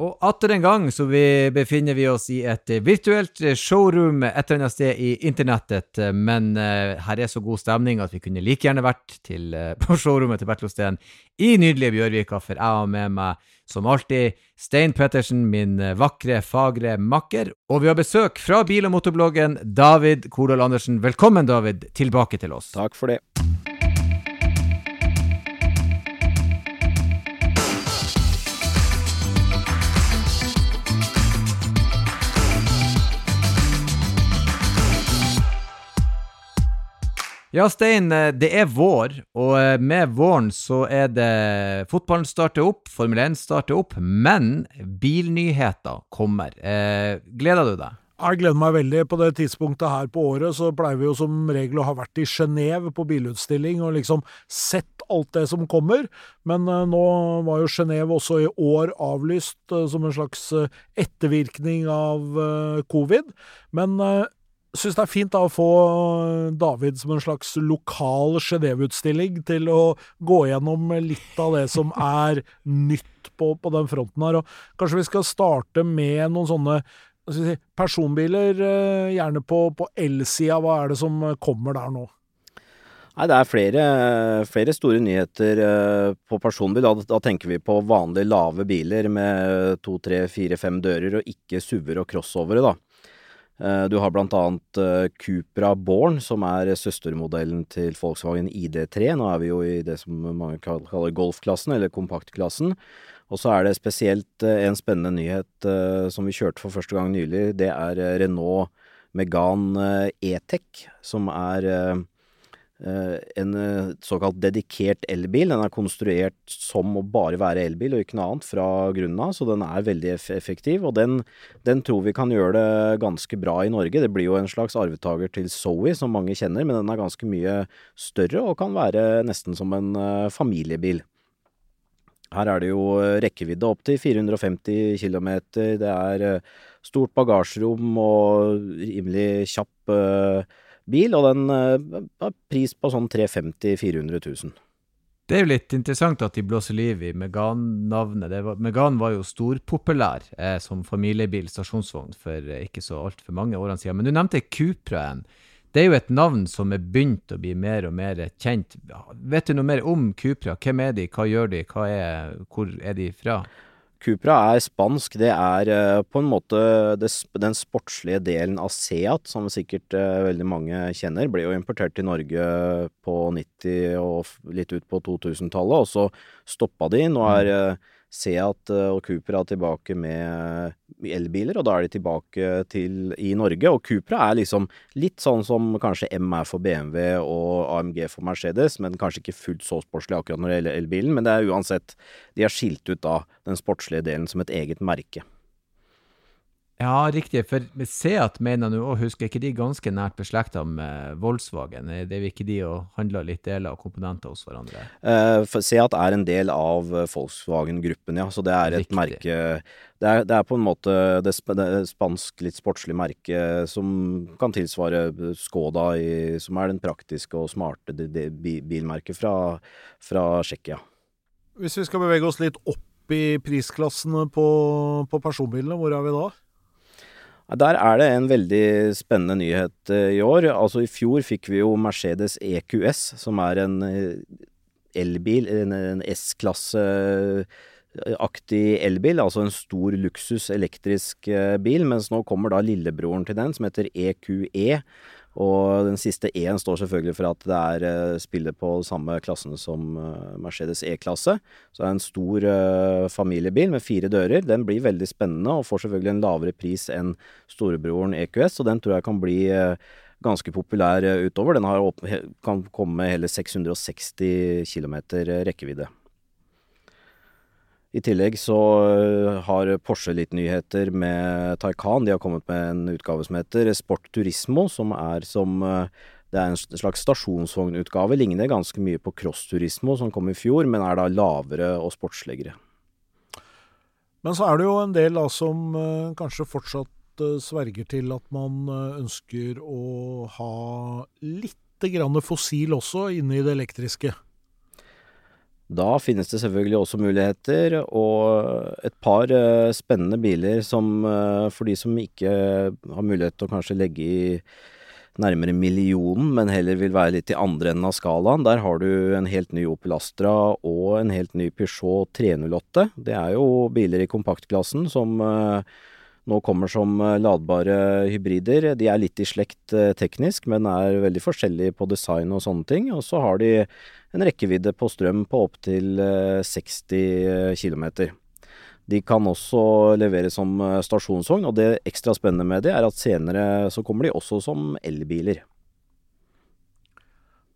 Og atter en gang så vi befinner vi oss i et virtuelt showroom et eller annet sted i internettet, men uh, her er så god stemning at vi kunne like gjerne vært til, uh, på showrommet til Bertil Osten i nydelige Bjørvika, for jeg har med meg, som alltid, Stein Pettersen, min vakre, fagre makker. Og vi har besøk fra bil- og motorbloggen David Kordal Andersen. Velkommen, David, tilbake til oss. Takk for det. Ja, Stein, eh, det er vår, og eh, med våren så er det Fotballen starter opp, Formel 1 starter opp, men bilnyheter kommer. Eh, gleder du deg? Jeg gleder meg veldig. På det tidspunktet her på året så pleier vi jo som regel å ha vært i Genéve på bilutstilling og liksom sett alt det som kommer. Men nå var jo Genéve også i år avlyst som en slags ettervirkning av covid. Men syns det er fint da å få David som en slags lokal Genéve-utstilling til å gå gjennom litt av det som er nytt på, på, den fronten her. Og kanskje vi skal starte med noen sånne si, personbiler, eh, gjerne på, på elsida. Hva er det som kommer der nå? Nei, Det er flere, flere store nyheter eh, på personbil. Da, da, tenker vi på vanlige lave biler med to, tre, fire, fem dører, og ikke SUV-er og crossovere. da. Eh, du har blant annet eh, Cupra Born, som er søstermodellen til Volkswagen ID3. Nå er vi jo i det som mange kaller golfklassen, eller kompaktklassen. Og så er det spesielt eh, en spennende nyhet som vi kjørte for første gang nylig. Det er Renault Megane E-Tech, som er en eh, såkalt dedikert elbil. Den er konstruert som å bare være elbil og ikke noe annet fra grunnen av, så den er veldig effektiv. Og den, den, tror vi kan gjøre det ganske bra i Norge. Det blir jo en slags arvetaker til Zoe, som mange kjenner, men den er ganske mye større og kan være nesten som en uh, familiebil. Her er det jo rekkevidde opp til 450 km. Det er stort bagasjerom og rimelig kjapp uh, bil, og den eh, har pris på sånn 350 400 000. Det er jo litt interessant at de blåser liv i Megan-navnet. Megan var jo storpopulær eh, som familiebil, stasjonsvogn, for eh, ikke så altfor mange årene siden. Men du nevnte Cupraen. Det er jo et navn som er begynt å bli mer og mer kjent. Vet du noe mer om Cupra? Hvem er de, hva gjør de, hva er, hvor er de fra? Cupra er spansk. Det er uh, på en måte den sportslige delen av Seat, som sikkert uh, veldig mange kjenner. Ble jo importert til Norge på 90- og litt ut på 2000-tallet, og så stoppa de. Nå er uh, Seat og Cupra tilbake med elbiler, og da er de tilbake til i Norge. Og Cupra er liksom litt sånn som kanskje M er for BMW og AMG for Mercedes, men kanskje ikke fullt så sportslig akkurat når det gjelder elbilen. Men det er uansett De har skilt ut da den sportslige delen som et eget merke. Ja, riktig. For Seat mener nå òg, husker ikke de ganske nært beslekta med Volkswagen? Det er ikke de og handler litt deler av komponenter hos hverandre? Uh, Seat er en del av Volkswagen-gruppen, ja. Så det er et riktig. merke det er, det er, på en måte det, det spansk, litt sportslige merket som kan tilsvare Skoda, i, som er den praktiske og smarte bilmerket fra, fra Tsjekkia. Hvis vi skal bevege oss litt opp i prisklassene på, på personbilene, hvor er vi da? Der er det en veldig spennende nyhet eh, i år. Altså I fjor fikk vi jo Mercedes EQS, som er en eh, elbil, en, S-klasseaktig elbil. Altså en stor luksus elektrisk eh, bil. Mens nå kommer da lillebroren til den, som heter EQE. Og den siste E-en står selvfølgelig for at det er uh, spiller på samme klassene som uh, Mercedes E-klasse. Så det er en stor uh, familiebil med fire dører. Den blir veldig spennende og får selvfølgelig en lavere pris enn storebroren EQS, og den tror jeg kan bli ganske populær utover. Den har, kan komme med hele 660 km rekkevidde. I tillegg så øh, har Porsche litt nyheter med Taycan. De har kommet med en utgave som heter Sport Turismo, som er som øh, det er en slags stasjonsvognutgave. Ligner ganske mye på Cross Turismo som kom i fjor, men er da lavere og sportsligere. Men så er det jo en del da som uh, kanskje fortsatt sverger til at man ønsker å ha litt grann fossil også inne i det elektriske. Da finnes det selvfølgelig også muligheter, og et par uh, spennende biler som uh, for de som ikke har mulighet til å kanskje legge i nærmere millionen, men heller vil være litt i andre enden av skalaen. Der har du en helt ny Opel Astra og en helt ny Peugeot 308. Det er jo biler i kompaktklassen som uh, nå kommer som ladbare hybrider. De er litt i slekt teknisk, men er veldig forskjellige på design og sånne ting. Og så har de en rekkevidde på strøm på opptil 60 km. De kan også leveres som eh, stasjonsvogn, og det ekstra spennende med det er at senere så kommer de også som elbiler.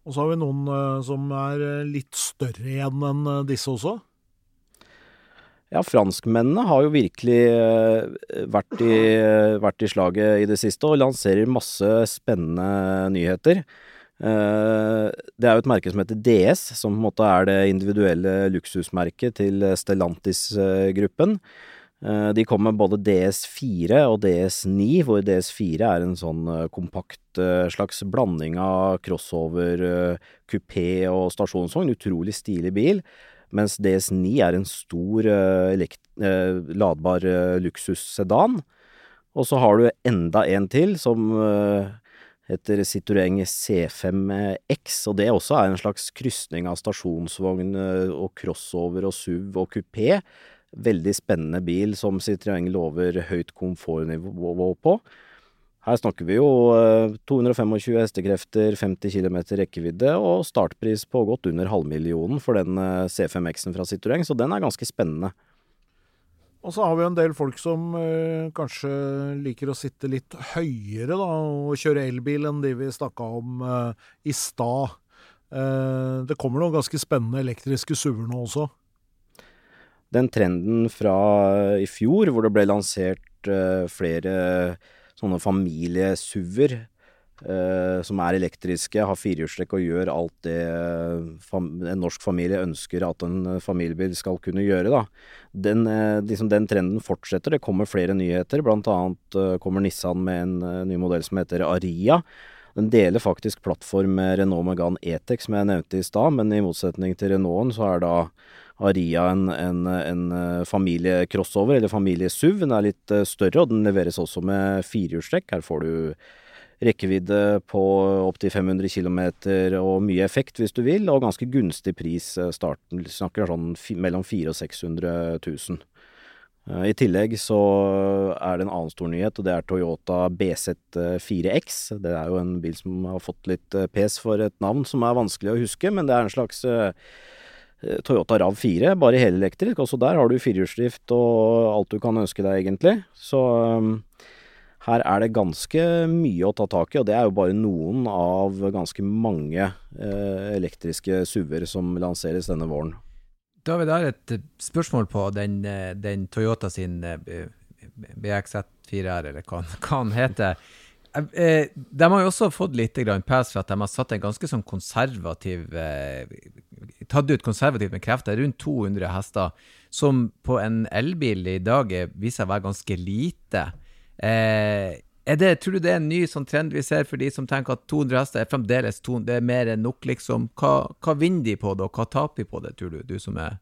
Og så har vi noen eh, som er eh, litt større igjen enn disse også? Ja, franskmennene har jo virkelig vært i, vært i slaget i det siste og lanserer masse spennende nyheter. Eh, det er jo et merke som heter DS, som på en måte er det individuelle luksusmerket til Stellantis-gruppen. Eh, de kommer med både DS4 og DS9, hvor DS4 er en sånn eh, kompakt slags blanding av crossover, kupé og stasjonsvogn. Utrolig stilig bil. Mens DS9 er en stor ladbar luksussedan. Og så har du enda en til som heter Citroën C5X, og det også er en slags krysning av stasjonsvogn eh, og crossover og SUV og kupé. Veldig spennende bil som Citroën lover høyt komfortnivå på. Her snakker vi jo 225 eh, hestekrefter, 50 km rekkevidde og startpris på godt under halvmillionen for den eh, C5X-en fra Citroën, så den er ganske spennende. Og så har vi en del folk som eh, kanskje liker å sitte litt høyere da, og kjøre elbil enn de vi snakka om eh, i stad. Eh, det kommer noen ganske spennende elektriske SUV-er nå også. Den trenden fra i fjor, hvor det ble lansert eh, flere sånne familie-SUV-er Uh, som er elektriske, har firehjulstrekk og gjør alt det uh, en norsk familie ønsker at en uh, familiebil skal kunne gjøre. Da. Den, liksom den, trenden fortsetter. Det kommer flere nyheter. Blant annet kommer Nissan med en ny modell som heter Aria. Den deler faktisk plattform med Renault Megane E-Tech, som jeg nevnte i stad, men i motsetning til Renaulten så er da Aria en, en, en familiecrossover, eller familie-SUV. Den er litt større, og den leveres også med firehjulstrekk. Her får du rekkevidde på opptil 500 km og mye effekt hvis du vil, og ganske gunstig pris eh, starten. Snakker sånn mellom 400 og 600 000. Eh, I tillegg så er det en annen stor nyhet, og det er Toyota BZ4X. Det er jo en bil som har fått litt eh, pes for et navn som er vanskelig å huske, men det er en slags Toyota RAV4, bare helelektrisk. Også der har du firehjulsdrift og alt du kan ønske deg, egentlig. Så her er det ganske mye å ta tak i, og det er jo bare noen av ganske mange uh, elektriske SUV-er som lanseres denne våren. David, jeg har et spørsmål på den, eh, den Toyota sin eh, BXZ4R, eller hva, hva den heter. Eh, de har jo også fått litt pass for at de har satt en ganske sånn konservativ Tatt ut konservativt med krefter, rundt 200 hester, som på en elbil i dag viser seg å være ganske lite. Eh, det, tror du det er en ny sånn trend vi ser for de som tenker at 200 hester er fremdeles 200, det er mer enn nok, liksom? Hva, hva vinner de på det, og hva taper de på det, tror du, du som er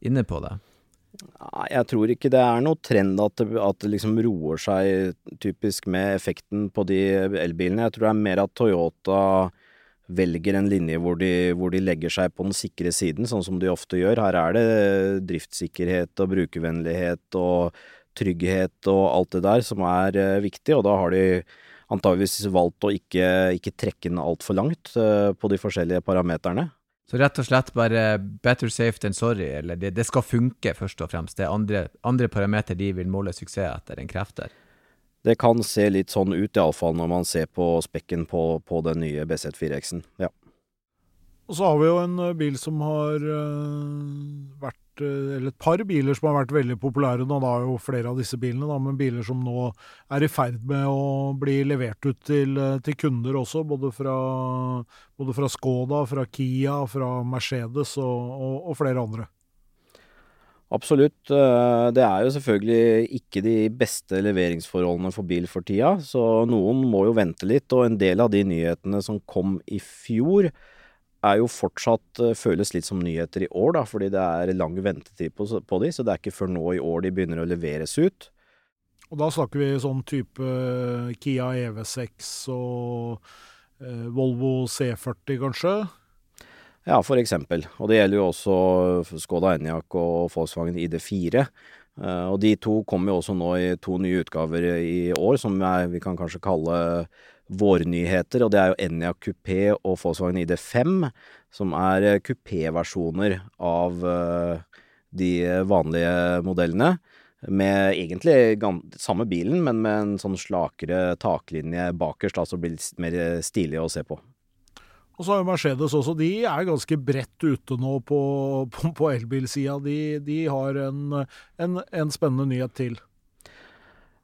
inne på det? Jeg tror ikke det er noe trend at det, at det liksom roer seg typisk med effekten på de elbilene. Jeg tror det er mer at Toyota velger en linje hvor de, hvor de, legger seg på den sikre siden, sånn som de ofte gjør. Her er det driftssikkerhet og brukervennlighet og trygghet og alt det der som er eh, viktig, og da har de antageligvis valgt å ikke, ikke trekke den altfor langt eh, på de forskjellige parameterne. Så rett og slett bare better safe than sorry, eller det, det skal funke, først og fremst. Det er andre, andre parameter de vil måle suksess etter enn krefter. Det kan se litt sånn ut, iallfall når man ser på spekken på, på den nye BZ4X-en. Ja. Og så har vi jo en eh, bil som har uh, vært Eh, eller et par biler som har vært veldig populære nå. Da er jo flere av disse bilene, da, men biler som nå er i ferd med å bli levert ut til, eh, til kunder også. Både fra, både fra, Skoda, fra Kia, fra Mercedes og, og, og flere andre. Absolutt. Eh, det er jo selvfølgelig ikke de beste leveringsforholdene for bil for tida, så noen må jo vente litt. Og en del av de nyhetene som kom i fjor, er jo fortsatt uh, føles litt som nyheter i år, da, fordi det er lang ventetid på, på de, så det er ikke før nå i år de begynner å leveres ut. Og da snakker vi sånn type Kia EV6 og eh, Volvo C40, kanskje? Ja, for eksempel. Og det gjelder jo også Skoda Enyaq og Volkswagen ID4. Uh, og de to kommer jo også nå i to nye utgaver i år, som vi kan kanskje kalle vårnyheter. Og det er jo Enyaq kupé og Volkswagen ID5, som er kupéversjoner av uh, de vanlige modellene. Med egentlig samme bilen, men med en sånn slakere taklinje bakerst, altså blir litt mer stilig å se på. Og så har jo Mercedes også, de er ganske bredt ute nå på, på, på elbilsida. De, de, har en, en, en, spennende nyhet til.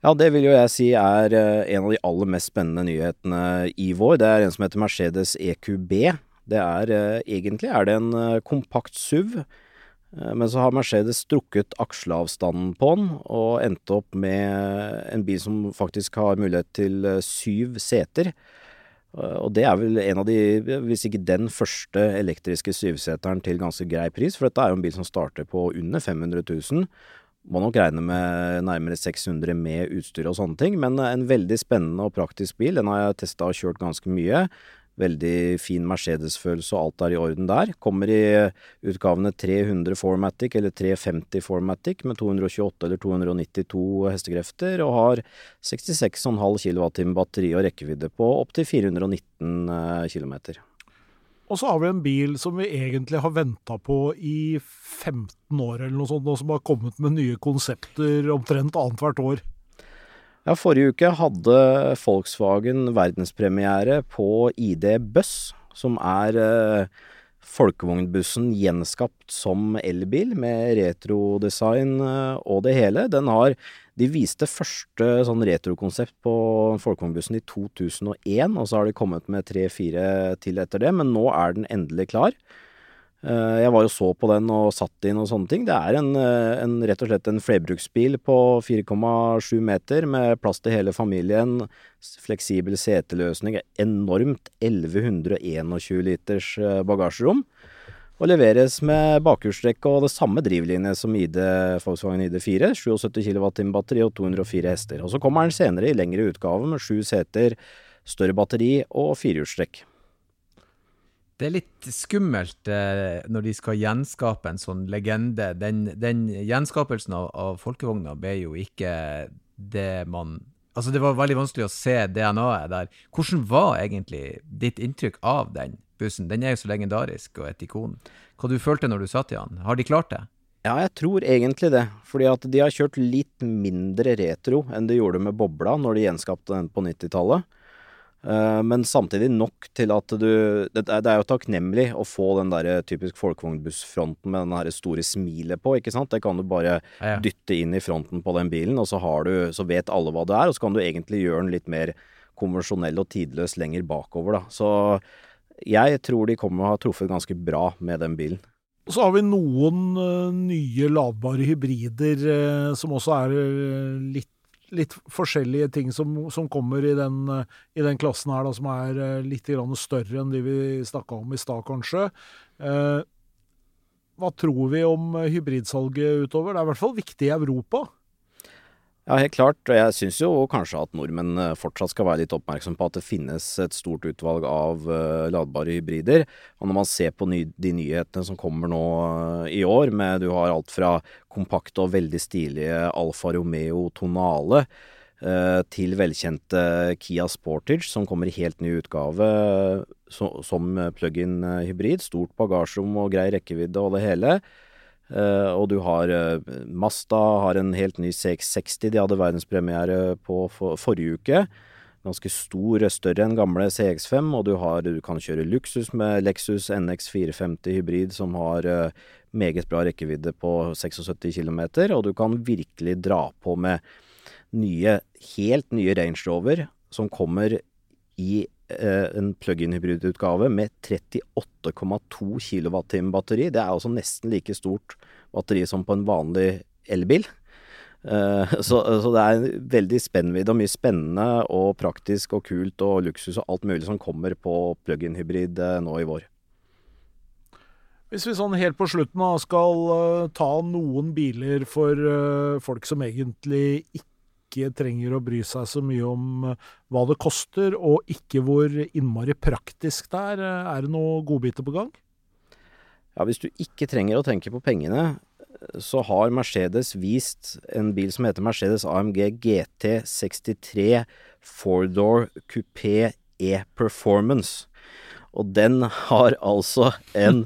Ja, det vil jo jeg si er eh, en av de aller mest spennende nyhetene i vår. Det er en som heter Mercedes EQB. Det er eh, egentlig er det en eh, kompakt SUV men så har Mercedes strukket aksjeavstanden på den, og endte opp med en bil som faktisk har mulighet til syv seter. Eh, og det er vel en av de, hvis ikke den første elektriske syvseteren til ganske grei pris, for dette er jo en bil som starter på under 500 000. Må nok regne med nærmere 600 med utstyr og sånne ting, men en veldig spennende og praktisk bil. Den har jeg testa og kjørt ganske mye. Veldig fin Mercedes-følelse, og alt er i orden der. Kommer i utgavene 300 Formatic eller 350 Formatic med 228 eller 292 hestekrefter, og har 66,5 kWh batteri og rekkevidde på opptil 419 km. Og så har vi en bil som vi egentlig har venta på i 15 år eller noe sånt, og som har kommet med nye konsepter omtrent annethvert år. Ja, forrige uke hadde Volkswagen verdenspremiere på ID Buss, som er eh, folkevognbussen gjenskapt som elbil, med retrodesign eh, og det hele. Den har De viste første sånn retrokonsept på folkevognbussen i 2001, og så har de kommet med tre-fire til etter det, men nå er den endelig klar. Eh, jeg var jo så på den og satt inn og sånne ting. Det er en, eh, en rett og slett en flerbruksbil på 4,7 meter med plass til hele familien. Fleksibel seteløsning. Enormt 1121 liters eh, bagasjerom. Og leveres med bakhjulstrekk og det samme drivlinje som ID Volkswagen ID4. 77 kWh batteri og 204 hester. Og så kommer den senere i lengre utgave med sju seter, større batteri og firehjulstrekk. Det er litt skummelt eh, når de skal gjenskape en sånn legende. Den, den gjenskapelsen av, av folkevogna ble jo ikke det man Altså, det var veldig vanskelig å se DNA-et der. Hvordan var egentlig ditt inntrykk av den bussen? Den er jo så legendarisk og et ikon. Hva du følte når du satt i den? Har de klart det? Ja, jeg tror egentlig det. Fordi at de har kjørt litt mindre retro enn de gjorde med Bobla når de gjenskapte den på 90-tallet. Uh, men samtidig nok til at du Det, det er jo takknemlig å få den der typisk folkevognbussfronten med den her store smilet på, ikke sant. Det kan du bare ja, ja. dytte inn i fronten på den bilen, og så, har du, så vet alle hva det er. Og så kan du egentlig gjøre den litt mer konvensjonell og tidløs lenger bakover, da. Så jeg tror de kommer å ha truffet ganske bra med den bilen. Så har vi noen uh, nye ladbare hybrider uh, som også er litt litt forskjellige ting som, som kommer i den, i den, klassen her, da, som er eh, litt større enn de vi snakka om i stad, kanskje. Eh, hva tror vi om hybridsalget utover? Det er i hvert fall viktig i Europa. Ja, helt klart. Og jeg syns jo kanskje at nordmenn eh, fortsatt skal være litt oppmerksom på at det finnes et stort utvalg av uh, ladbare hybrider. Og når man ser på ny, de nyhetene som kommer nå uh, i år, med du har alt fra kompakte og veldig stilige Alfa Romeo Tonale til velkjente Kia Sportage, som kommer i helt ny utgave so, som plug-in hybrid. Stort bagasjerom og grei rekkevidde og det hele. Uh, og du har uh, Masta har en helt ny CX60. De hadde verdenspremiere på for, forrige uke. Ganske stor, større enn gamle CX5. Og du, har, du kan kjøre luksus med Lexus NX 450 hybrid som har uh, meget bra rekkevidde på 76 km. Og du kan virkelig dra på med nye, helt nye Range Rover som kommer i Eh, en plug-in hybridutgave med 38,2 kWh batteri. Det er altså nesten like stort batteri som på en vanlig elbil. Uh, så, så, det er veldig spennvidde og mye spennende og praktisk og kult og luksus og alt mulig som kommer på plug-in hybrid uh, nå i vår. Hvis vi sånn helt på slutten skal ta noen biler for folk som egentlig ikke trenger å bry seg så mye om uh, hva det koster, og ikke hvor innmari praktisk det er, er det noen godbiter på gang? Ja, Hvis du ikke trenger å tenke på pengene, så har Mercedes vist en bil som heter Mercedes AMG GT63 four-door coupé E-Performance. Og den har altså en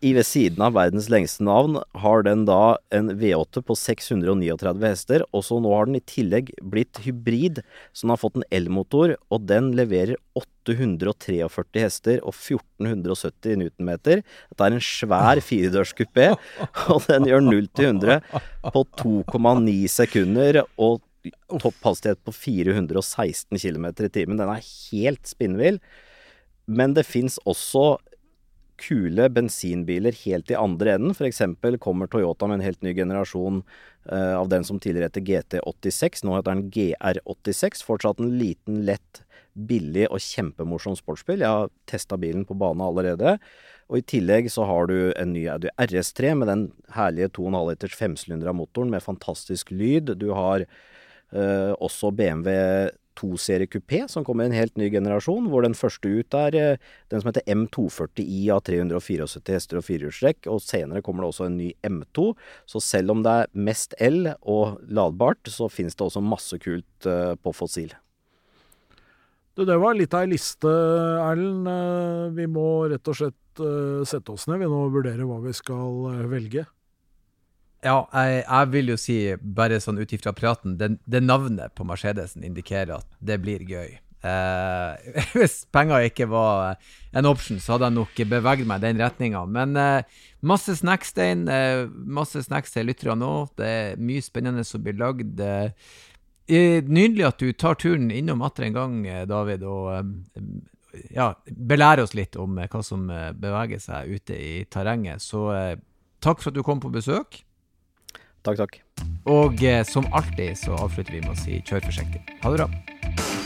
Ved siden av verdens lengste navn har den da en V8 på 639 hester, og så nå har den i tillegg blitt hybrid, så den har fått en elmotor, og den leverer 843 hester og 1470 newtonmeter. Dette er en svær firedørskupé, og den gjør 0 til 100 på 2,9 sekunder. og topphastighet på 416 km i timen. Den er helt spinnvill. Men det fins også kule bensinbiler helt i andre enden. F.eks. kommer Toyota med en helt ny generasjon uh, av den som tidligere heter GT86. Nå heter den GR86. Fortsatt en liten, lett, billig og kjempemorsom sportsbil. Jeg har testa bilen på bane allerede. Og i tillegg så har du en ny Audi RS3 med den herlige 2,5 liters femsylindra motoren med fantastisk lyd. Du har uh, også BMW 2-serie kupé, som kommer i en helt ny generasjon, hvor den første ut er uh, den som heter M240i av 374 hester og firehjulstrekk, og senere kommer det også en ny M2. Så selv om det er mest el og ladbart, så finnes det også masse kult uh, på fossil. Du, det var litt av ei liste, Erlend. Vi må rett og slett sette oss ned vi nå og vurdere hva vi skal velge. Ja, jeg, jeg, vil jo si, bare sånn ut ifra praten, det, navnet på Mercedesen indikerer at det blir gøy. Eh, hvis penger ikke var en option, så hadde jeg nok beveget meg i den retninga. Men eh, masse snackstein, eh, masse snacks til lytterne nå. Det er mye spennende som blir lagd. Eh, nydelig at du tar turen innom atter en gang, eh, David, og eh, ja, belærer oss litt om hva som beveger seg ute i terrenget. Så takk for at du kom på besøk. Takk, takk. Og eh, som alltid så avslutter vi med å si kjør forsiktig. Ha det bra.